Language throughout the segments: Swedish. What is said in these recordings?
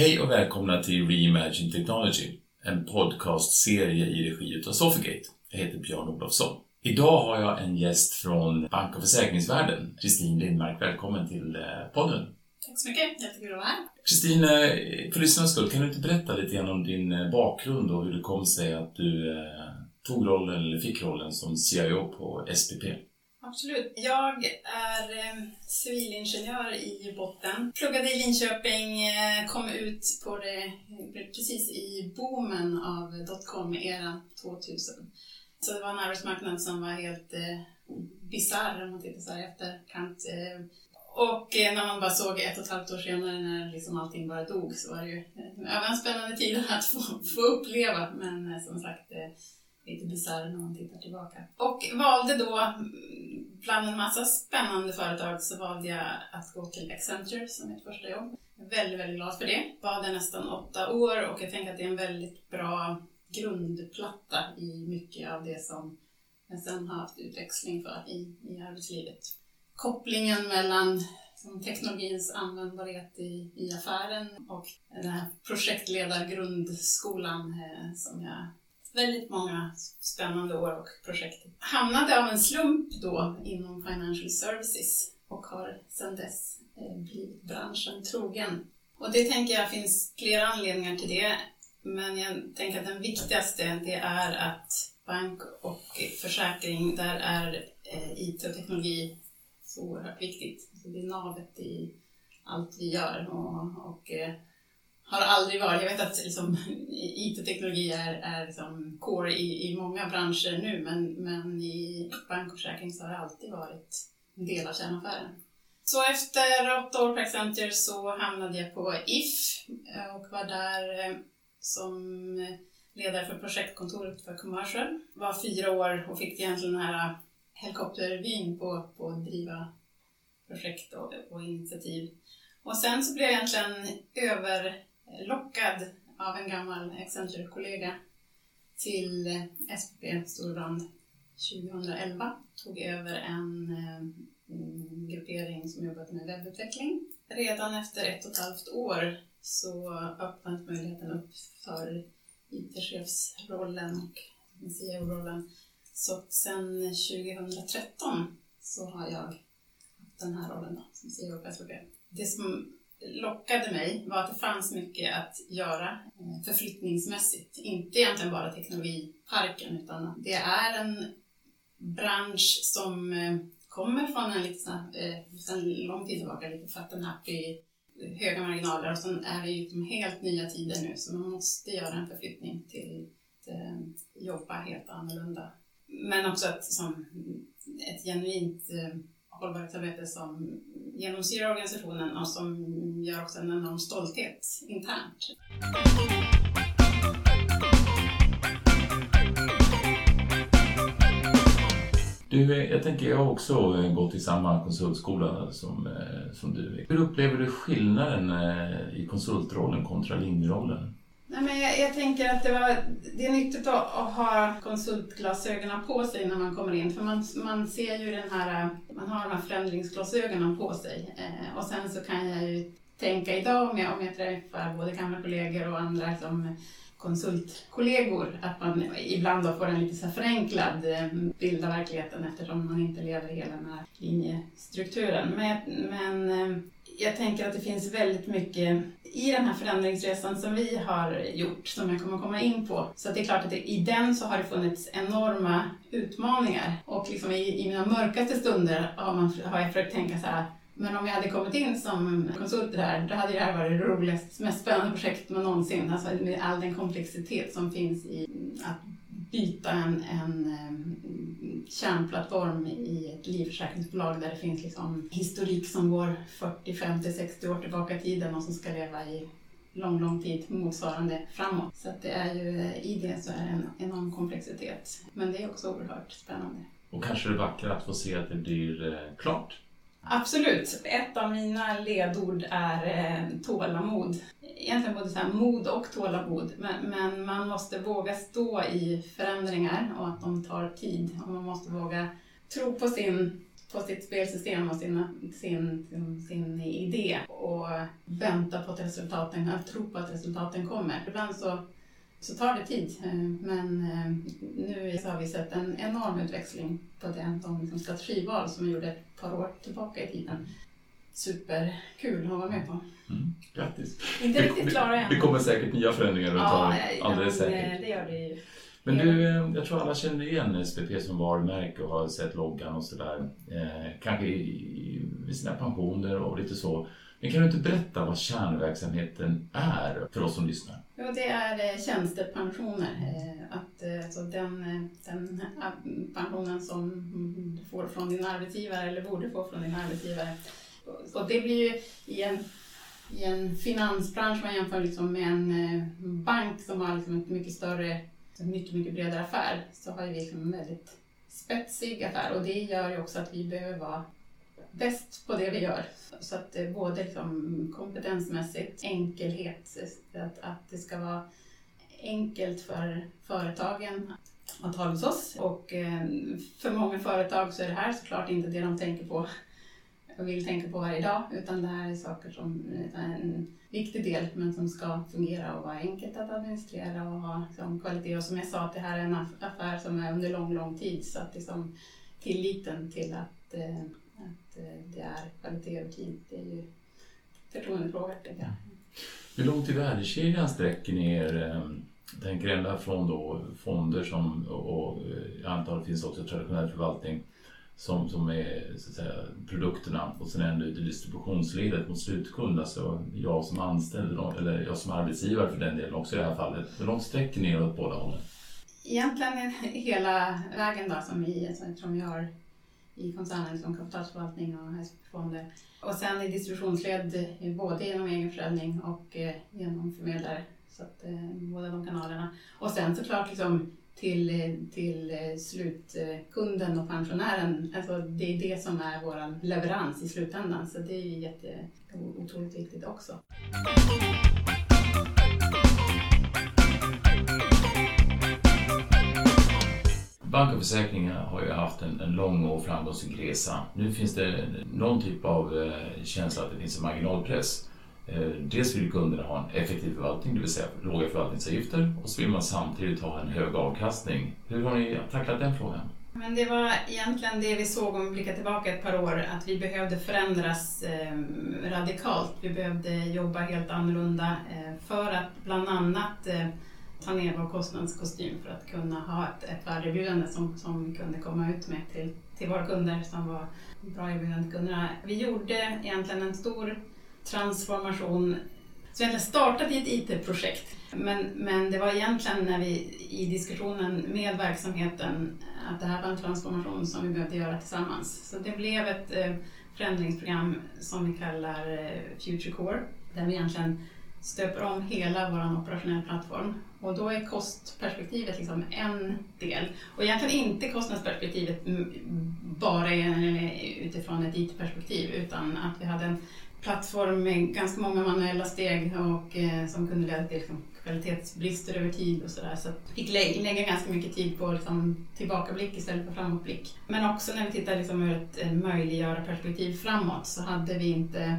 Hej och välkomna till Reimagine Technology, en podcastserie i regi utav Sofigate. Jag heter Björn Olofsson. Idag har jag en gäst från bank och försäkringsvärlden, Kristin Lindmark. Välkommen till eh, podden. Tack så mycket, jättekul att vara här. Kristin, eh, för lyssnarnas skull, kan du inte berätta lite grann om din eh, bakgrund och hur det kom sig att du tog rollen, eller fick rollen som CIO på SPP? Absolut. Jag är eh, civilingenjör i botten. Pluggade i Linköping, eh, kom ut på det precis i boomen av dotcom-eran 2000. Så det var en arbetsmarknad som var helt eh, bisarr om man tittar så här efterkant. Eh, och eh, när man bara såg ett och ett halvt år senare när liksom allting bara dog så var det ju eh, en spännande tid att få, få uppleva. Men eh, som sagt, lite bisarr när man tittar tillbaka. Och valde då, mm, bland en massa spännande företag, så valde jag att gå till Accenture som mitt första jobb. Jag är väldigt, väldigt glad för det. Var där nästan åtta år och jag tänker att det är en väldigt bra grundplatta i mycket av det som jag sen har haft utväxling för i, i arbetslivet. Kopplingen mellan som teknologins användbarhet i, i affären och den här projektledargrundskolan eh, som jag väldigt många spännande år och projekt. Hamnade av en slump då inom Financial Services och har sedan dess eh, blivit branschen trogen. Och det tänker jag finns flera anledningar till det. Men jag tänker att den viktigaste det är att bank och försäkring, där är eh, IT och teknologi så oerhört viktigt. det är navet i allt vi gör och, och eh, har aldrig varit. Jag vet att liksom, IT-teknologi är, är liksom core i, i många branscher nu men, men i bank och försäkring så har det alltid varit en del av kärnaffären. Så efter åtta år på Accenture så hamnade jag på If eh, och var där eh, som ledare för projektkontoret för Commercial. Var fyra år och fick egentligen den här helikoptervyn på, på att driva projekt och, och initiativ. Och sen så blev jag egentligen över lockad av en gammal Accenture-kollega till SPP Storbrand 2011. Tog över eh, en, gruppering som jobbat med webbutveckling. Redan efter ett och ett halvt år så öppnades möjligheten upp för IT-chefsrollen och CEO-rollen. Så sedan 2013 så har jag haft den här rollen då, som CEO på SPP. Det som lockade mig var att det fanns mycket att göra eh, förflyttningsmässigt. Inte egentligen bara teknologiparken utan det är en bransch som eh, kommer från en lite eh, sedan lång tid tillbaka, lite fat happy, höga marginaler och sen är det ju liksom helt nya tider nu så man måste göra en förflyttning till att jobba helt annorlunda. Men också att, som ett genuint hållbarhetsarbete som genomsyrar organisationen och som gör också en enorm stolthet internt. Du, jag tänker, jag har också gått i samma konsultskola som, eh, som du. Hur upplever du skillnaden eh, i konsultrollen kontra linjerollen? Nej, men jag, jag, tänker att det, var, det är nyttigt att, att, ha konsultglasögonen på sig när man kommer in. För man, man ser ju den här, man har de här förändringsglasögonen på sig. Eh, och sen så kan jag ju tänka idag om jag, om jag träffar både gamla kollegor och andra som konsultkollegor att man ibland då får en lite så förenklad eh, bild av verkligheten eftersom man inte lever hela den här linjestrukturen. Men, men eh, jag tänker att det finns väldigt mycket i den här förändringsresan som vi har gjort, som jag kommer komma in på. Så det är klart att det, i den så har det funnits enorma utmaningar. Och liksom i, i mina mörkaste stunder har, man, har jag försökt tänka så här, men om jag hade kommit in som konsult här, då hade det här varit det roligaste, mest spännande projektet man någonsin. Alltså med all den komplexitet som finns i att byta en, en kärnplattform i ett livförsäkringsbolag där det finns liksom historik som går 40, 50, 60 år tillbaka i tiden och som ska leva i lång, lång tid motsvarande framåt. Så att det är ju, eh, i det så är det en enorm komplexitet. Men det är också oerhört spännande. Och kanske det vackra att få se att det blir eh, klart Absolut. Ett av mina ledord är eh, tålamod. Egentligen både så mod och tålamod, men, men, man måste våga stå i förändringar och att de tar tid. Och man måste våga tro på sin på sitt spelsystem och sina, sin, sin, sin idé och vänta på att resultaten, att tro på att resultaten kommer. Ibland så, så tar det tid, eh, men eh, nu har vi sett en enorm utväxling på det, de liksom strategival som vi gjorde ett par år tillbaka i tiden. Superkul att vara med på. Mm. Grattis! Inte riktigt klara än. Det kommer säkert nya förändringar runt Ja, ja, alldeles men, säkert. eh, det gör det ju. Men du, jag tror alla känner igen SPP som varumärke och har sett loggan och sådär. Eh, kanske i, sina pensioner och lite så. Men kan du inte berätta vad kärnverksamheten är för oss som lyssnar? Jo, det är eh, tjänstepensioner. Eh, att, eh, alltså den, den pensionen som du får från din arbetsgivare eller borde få från din arbetsgivare. Och det blir ju i en, i en finansbransch, om man jämför liksom med en bank som har liksom ett mycket större, mycket, mycket bredare affär, så har vi liksom en väldigt spetsig affär och det gör ju också att vi behöver vara bäst på det vi gör. Så att eh, både liksom kompetensmässigt, enkelhet, att, att det ska vara enkelt för företagen att ha hos oss. Och eh, för många företag så är det här såklart inte det de tänker på och vill tänka på varje dag, utan det här är saker som är en viktig del, men som ska fungera och vara enkelt att administrera och ha liksom, kvalitet. Och som jag sa, att det här är en affär som är under lång, lång tid, så att liksom, tilliten till att, att eh, det är kvalitet över tid, det är ju förtroendefråga, tänker jag. Hur långt i värdekedjan sträcker ni er? eh, tänker ända från då fonder som, och, eh, jag antar det finns också traditionell förvaltning som, som är så att säga, produkterna och sen ända ut i distributionsledet mot slutkund, alltså jag som anställd eller jag som arbetsgivare för den delen också i det här fallet. Hur långt sträcker ni er åt båda hållen? Egentligen hela vägen då som vi, som vi har i koncernen som kapitalförvaltning och hästfonder. Och sen i distributionsled både genom egen försäljning och eh, genom förmedlare. Så att, eh, båda de kanalerna. Och sen såklart liksom till, eh, till slutkunden och pensionären. Alltså det är det som är vår leverans i slutändan. Så det är ju jätte, otroligt viktigt också. Bank och försäkringar har ju haft en, en lång och framgångsrik resa. Nu finns det någon typ av eh, känsla att det finns en marginalpress. Eh, dels vill kunderna ha en effektiv förvaltning, det vill säga låga förvaltningsavgifter, och så vill man samtidigt ha en hög avkastning. Hur har ni tacklat den frågan? Men det var egentligen det vi såg om vi blickar tillbaka ett par år, att vi behövde förändras eh, radikalt. Vi behövde jobba helt annorlunda eh, för att bland annat eh, ta ner vår kostnadskostym för att kunna ha ett, ett värdeerbjudande som, som vi kunde komma ut med till, till våra kunder som var bra erbjudande till kunderna. Vi gjorde egentligen en stor transformation så egentligen startade i ett IT-projekt. Men, men det var egentligen när vi i diskussionen med verksamheten att det här var en transformation som vi behövde göra tillsammans. Så det blev ett eh, förändringsprogram som vi kallar eh, Future Core där vi egentligen stöper om hela vår operationella plattform. Och då är kostperspektivet liksom en del. Och egentligen inte kostnadsperspektivet bara utifrån ett IT-perspektiv utan att vi hade en plattform med ganska många manuella steg och eh, som kunde leda till liksom, kvalitetsbrister över tid och sådär. Så vi fick lä- lägga ganska mycket tid på liksom, tillbakablick istället för framåtblick. Men också när vi tittar liksom, ur ett eh, möjliggöra-perspektiv framåt så hade vi inte, eh,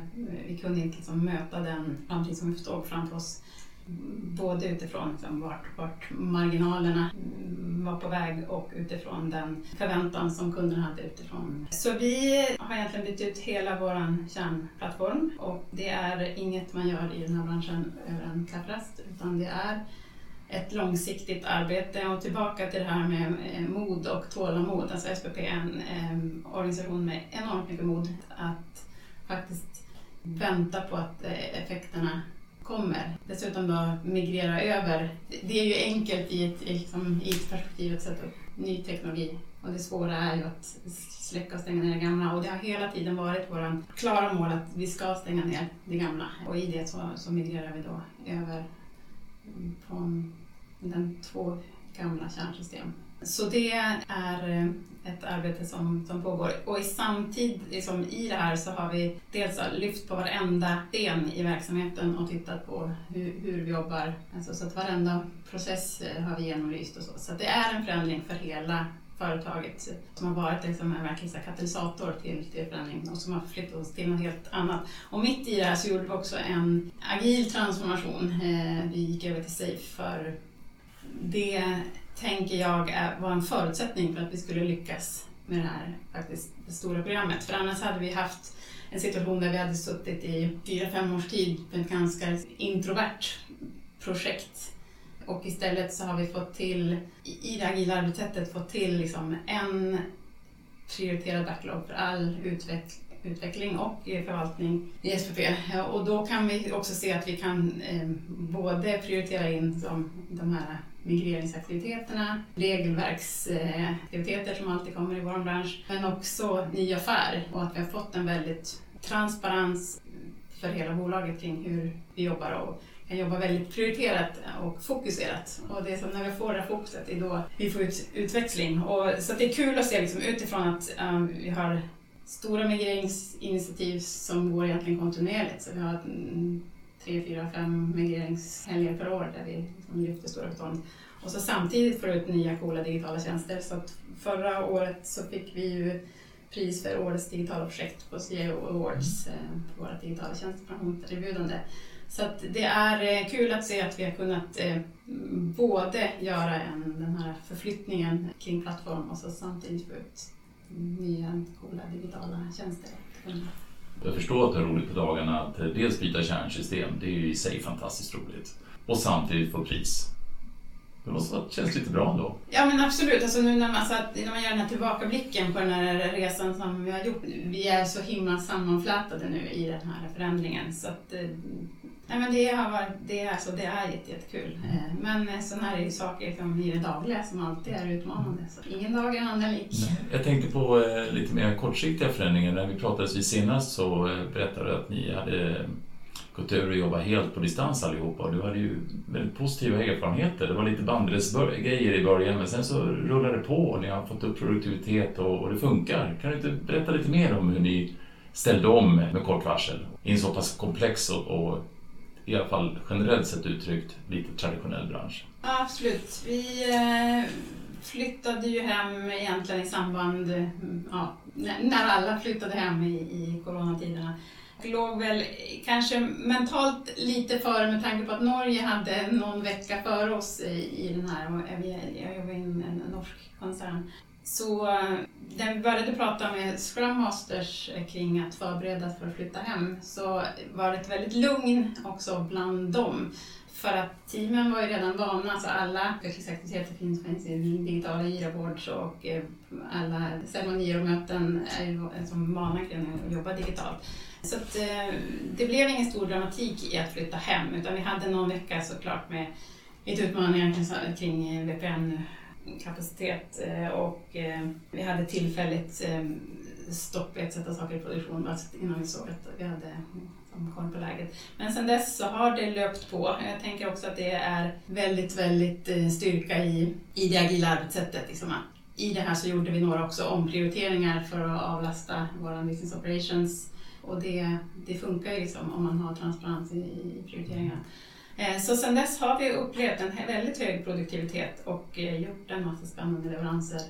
vi kunde inte liksom, möta den framtid som vi såg framför oss. Både utifrån liksom, vart, vart marginalerna var på väg och utifrån den förväntan som kunderna hade utifrån. Så vi har egentligen bytt ut hela vår kärnplattform och det är inget man gör i den här branschen över en klapprast utan det är ett långsiktigt arbete och tillbaka till det här med eh, mod och tålamod. Alltså SPP är en eh, organisation med enormt mycket mod att faktiskt vänta på att eh, effekterna kommer. Dessutom då migrera över. Det är ju enkelt i ett, liksom, i ett perspektiv att sätta upp ny teknologi och det svåra är ju att släcka och stänga ner det gamla och det har hela tiden varit vårt klara mål att vi ska stänga ner det gamla och i det så, så migrerar vi då över från den två gamla kärnsystem. Så det är eh, ett arbete som, som pågår. Och i samtid liksom, i det här så har vi dels lyft på varenda sten i verksamheten och tittat på hur, hur vi jobbar. Alltså, så att varenda process eh, har vi genomlyst och så. Så att det är en förändring för hela företaget som har varit liksom en verklig katalysator till, till förändring och som har flyttat oss till något helt annat. Och mitt i det här så gjorde vi också en agil transformation. Eh, vi gick över till Safe för det tänker jag var en förutsättning för att vi skulle lyckas med det här faktiskt, det stora programmet. För annars hade vi haft en situation där vi hade suttit i fyra, fem års tid med ett ganska introvert projekt. Och istället så har vi fått till, i det agila arbetssättet, fått till liksom en prioriterad backlog för all utveck utveckling och förvaltning i SPP. Och då kan vi också se att vi kan eh, både prioritera in de, de här migreringsaktiviteterna, regelverksaktiviteter som alltid kommer i vår bransch, men också ny affär och att vi har fått en väldigt transparens för hela bolaget kring hur vi jobbar och kan jobba väldigt prioriterat och fokuserat. Och det är som när vi får det här fokuset, det är då vi får ut utväxling. Och, så det är kul att se liksom, utifrån att um, vi har stora migreringsinitiativ som går egentligen kontinuerligt. Så vi har mm, tre, fyra, fem migreringshelger per år där vi liksom lyfter stora bestånd. Och så samtidigt får ut nya coola digitala tjänster. Så förra året så fick vi ju pris för årets digitala projekt på CIO Awards, mm. eh, för våra digitala tjänstepensionserbjudande. Så att det är eh, kul att se att vi har kunnat eh, både göra en, den här förflyttningen kring plattform och så samtidigt få ut nya coola digitala tjänster. Jag förstår att det är roligt på dagarna att eh, dels byta kärnsystem, det är ju i sig fantastiskt roligt. Och samtidigt få pris. Det måste ha känts lite bra ändå. Ja men absolut, alltså nu när man, alltså, när man gör den här tillbakablicken på den här resan som vi har gjort. Vi är så himla sammanflätade nu i den här förändringen så att eh, Nej, men det, har varit, det, är, alltså, det är jättekul. Mm. Eh, men eh, sådana här är ju saker liksom, i det dagliga som alltid är utmanande. Så ingen dag är en annan lik. Jag tänkte på eh, lite mer kortsiktiga förändringar. När vi pratades vid senast så eh, berättade du att ni hade gått över och jobbat helt på distans allihopa och du hade ju väldigt positiva erfarenheter. Det var lite bandresgrejer i början men sen så rullade det på och ni har fått upp produktivitet och, och det funkar. Kan du inte berätta lite mer om hur ni ställde om med kort varsel i en så pass komplex och, och i alla fall generellt sett uttryckt, lite traditionell bransch. Ja, absolut. Vi eh, flyttade ju hem egentligen i samband, ja, när alla flyttade hem i, i coronatiderna. Vi låg väl kanske mentalt lite före med tanke på att Norge hade någon vecka före oss i, i den här, jag jobbar i en, en norsk koncern. Så eh, när vi började prata med Scrum Masters eh, kring att förbereda för att flytta hem så var det ett väldigt lugn också bland dem. För att teamen var ju redan vana, så alla utvecklingsaktiviteter finns, finns i digitala giraboards och eh, alla ceremonier och möten är ju som vana kring att jobba digitalt. Så att, det blev ingen stor dramatik i att flytta hem utan vi hade någon vecka såklart med lite utmaningar kring VPN kapacitet eh, och eh, vi hade tillfälligt eh, stopp i att sätta saker i produktion alltså innan vi såg att vi hade koll på läget. Men sen dess så har det löpt på. Jag tänker också att det är väldigt, väldigt styrka i, i det agila arbetssättet. Liksom. I det här så gjorde vi några också omprioriteringar för att avlasta våra business operations och det, det funkar ju liksom om man har transparens i, i prioriteringarna. Eh, så sedan dess har vi upplevt en väldigt hög produktivitet och eh, gjort en massa spännande leveranser.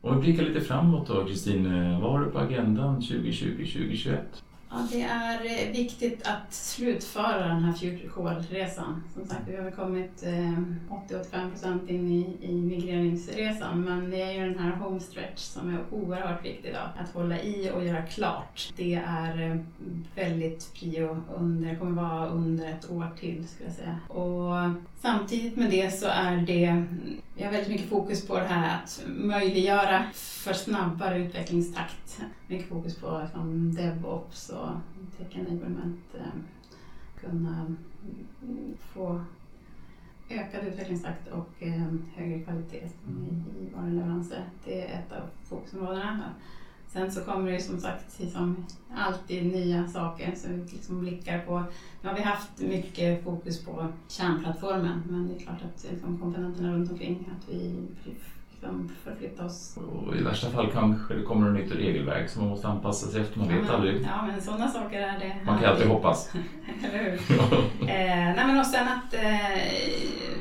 Om vi blickar lite framåt då, Kristin. Eh, vad har du på agendan 2020-2021? Ja, det är eh, viktigt att slutföra den här Future Call-resan. Som sagt, vi har kommit eh, 80-85% in i, i migreringsresan men det är ju den här homestretch som är oerhört viktig idag. Att hålla i och göra klart. Det är eh, väldigt prio under, kommer vara under ett år till skulle jag säga. Och samtidigt med det så är det, vi har väldigt mycket fokus på det här att möjliggöra för snabbare utvecklingstakt. Mycket fokus på liksom, DevOps och tech enablement. Eh, kunna få ökad utvecklingstakt och eh, högre kvalitet i, i våra leveranser. Det är ett av fokusområdena. Sen så kommer det som sagt som alltid nya saker som vi liksom blickar på. Nu har vi haft mycket fokus på kärnplattformen men det är klart att liksom komponenterna runt omkring att vi liksom förflytta oss. Och I värsta fall kanske det kommer ett nytt regelverk som man måste anpassa sig efter. Man vet ja, men, aldrig. Ja, men sådana saker är det. Man kan alltid hoppas. Eller hur? eh, nej, men och sen att, eh,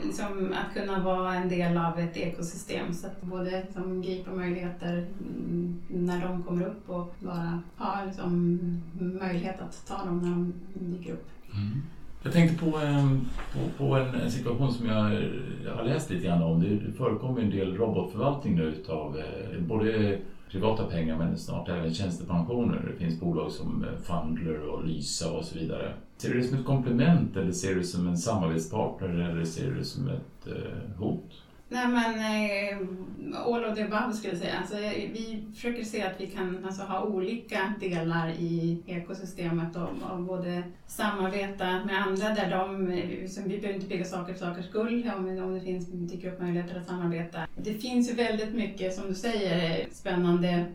liksom, att kunna vara en del av ett ekosystem. Så att både liksom, gripa möjligheter mm, när de kommer upp och bara ha liksom, möjlighet att ta dem när de dyker upp. Mm. Jag tänkte på, en, på, på en, en, situation som jag, jag, har läst lite grann om. Det, förekommer en del robotförvaltning nu utav eh, både privata pengar men snart även tjänstepensioner. Det finns bolag som eh, Fundler och Lysa och så vidare. Ser du det som ett komplement eller ser du det som en samarbetspartner eller ser du det som ett eh, hot? Nej men eh, all of the above skulle jag säga. Alltså, vi försöker se att vi kan alltså, ha olika delar i ekosystemet och, och både samarbeta med andra där de, liksom, vi behöver inte bygga saker för sakers skull om, om det finns, dyker upp möjligheter att samarbeta. Det finns ju väldigt mycket som du säger spännande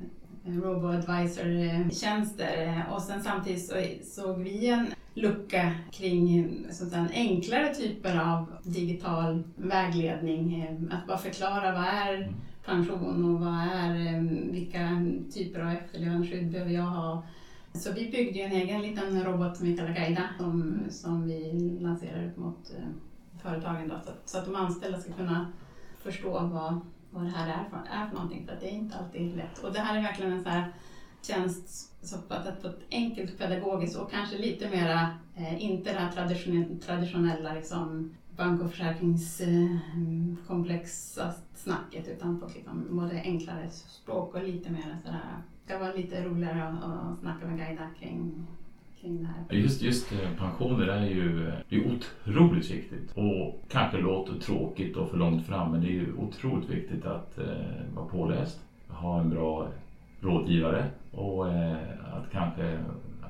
eh, robo-advisor-tjänster och sen samtidigt så såg vi en lucka kring så enklare typer av digital vägledning. Eh, att bara förklara vad är pension och vad är, eh, vilka typer av efterlevandeskydd behöver jag ha. Så vi byggde en egen liten robot som vi kallar Guida som, som vi lanserade mot eh, företagen då, så, så att de anställda ska kunna förstå vad, vad det här är för, är för någonting, för att det är inte alltid lätt. Och det här är verkligen en så här tjänst uppfattat på ett, enkelt pedagogiskt och kanske lite mera, eh, inte det här traditionella, traditionella liksom, bank och försäkringskomplexa eh, snacket utan på liksom, både enklare språk och lite mer sådär, det ska vara lite roligare att, att snacka med guider kring Just, just eh, pensioner är ju det är otroligt viktigt. Och kanske låter tråkigt och för långt fram men det är ju otroligt viktigt att eh, vara påläst, ha en bra rådgivare och eh, att kanske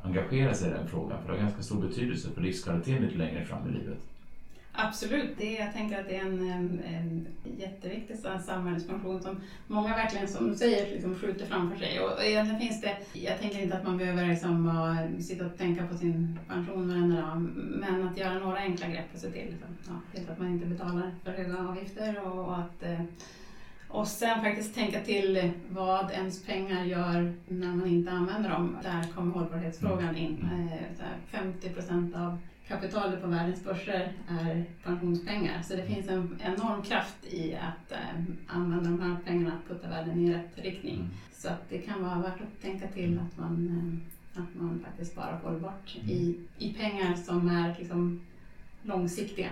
engagera sig i den frågan för det har ganska stor betydelse för livskvaliteten lite längre fram i livet. Absolut, det, jag tänker att det är en, en jätteviktig samhällsfunktion som många verkligen, som du säger, liksom skjuter framför sig. Och egentligen finns det, jag tänker inte att man behöver liksom, sitta och tänka på sin pension varenda dag, men att göra några enkla grepp och se till liksom, ja, att man inte betalar för höga avgifter och, och att eh, och sen faktiskt tänka till vad ens pengar gör när man inte använder dem. Där kommer hållbarhetsfrågan in. 50 mm. procent av kapitalet på världens börser är pensionspengar. Så det finns en enorm kraft i att använda de här pengarna och putta världen i rätt riktning. Mm. Så att det kan vara värt att tänka till att man, att man faktiskt sparar hållbart i, mm. i pengar som är liksom långsiktiga.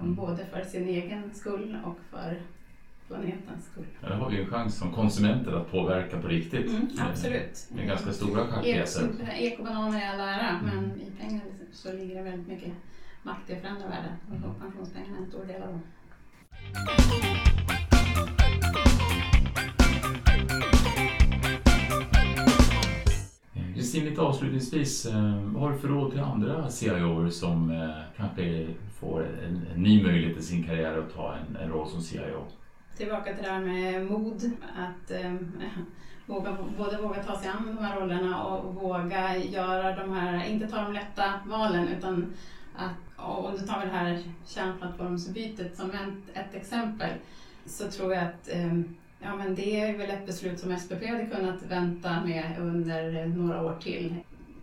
Både för sin egen skull och för planetens skull. Ja, där har vi en chans som konsumenter att påverka på riktigt. Mm, absolut. Med, med ganska stora schackpjäser. Ekobananer i all ära, mm. men i pengar så ligger det väldigt mycket makt i att förändra världen och mm. pensionspengarna är en stor del av dem. Kristin, lite avslutningsvis, eh, vad har du för råd till andra CIO som eh, kanske får en, en ny möjlighet i sin karriär att ta en, en roll som CIO? Tillbaka till det här med mod. Att eh, våga, både våga ta sig an de här rollerna och våga göra de här, inte ta de lätta valen utan att, och du tar vi det här kärnplattformsbytet som ett, ett exempel så tror jag att eh, ja, men det är väl ett beslut som SPP hade kunnat vänta med under några år till.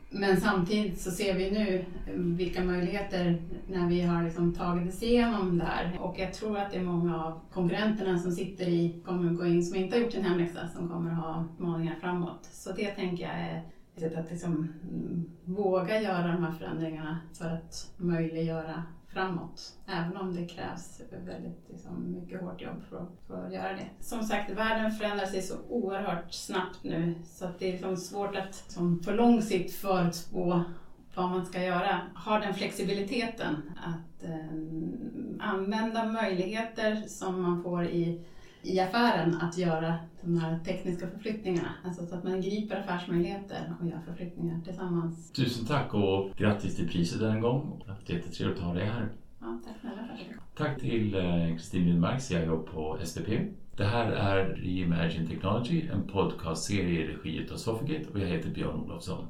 Men samtidigt så ser vi nu eh, vilka möjligheter när vi har liksom tagit oss igenom det här. Och jag tror att det är många av konkurrenterna som sitter i kommer gå in som inte har gjort sin hemläxa som kommer ha utmaningar framåt. Så det tänker jag är ett sätt att liksom mm, våga göra de här förändringarna för att möjliggöra framåt. Även om det krävs väldigt liksom, mycket hårt jobb för att, för att göra det. Som sagt, världen förändrar sig så oerhört snabbt nu så att det är liksom svårt att som på lång sikt förutspå vad man ska göra. Ha den flexibiliteten att eh, använda möjligheter som man får i i affären att göra de här tekniska förflyttningarna. Alltså så att man griper affärsmöjligheter och gör förflyttningar tillsammans. Tusen tack och grattis till priset en gång. Det varit jättetrevligt att ha dig här. Ja, tack snälla. Tack till eh, Kristin Lindmark, CIO på SPP. Det här är Reimagine Technology, en podcastserie i regi av Sofigate och jag heter Björn Olofsson.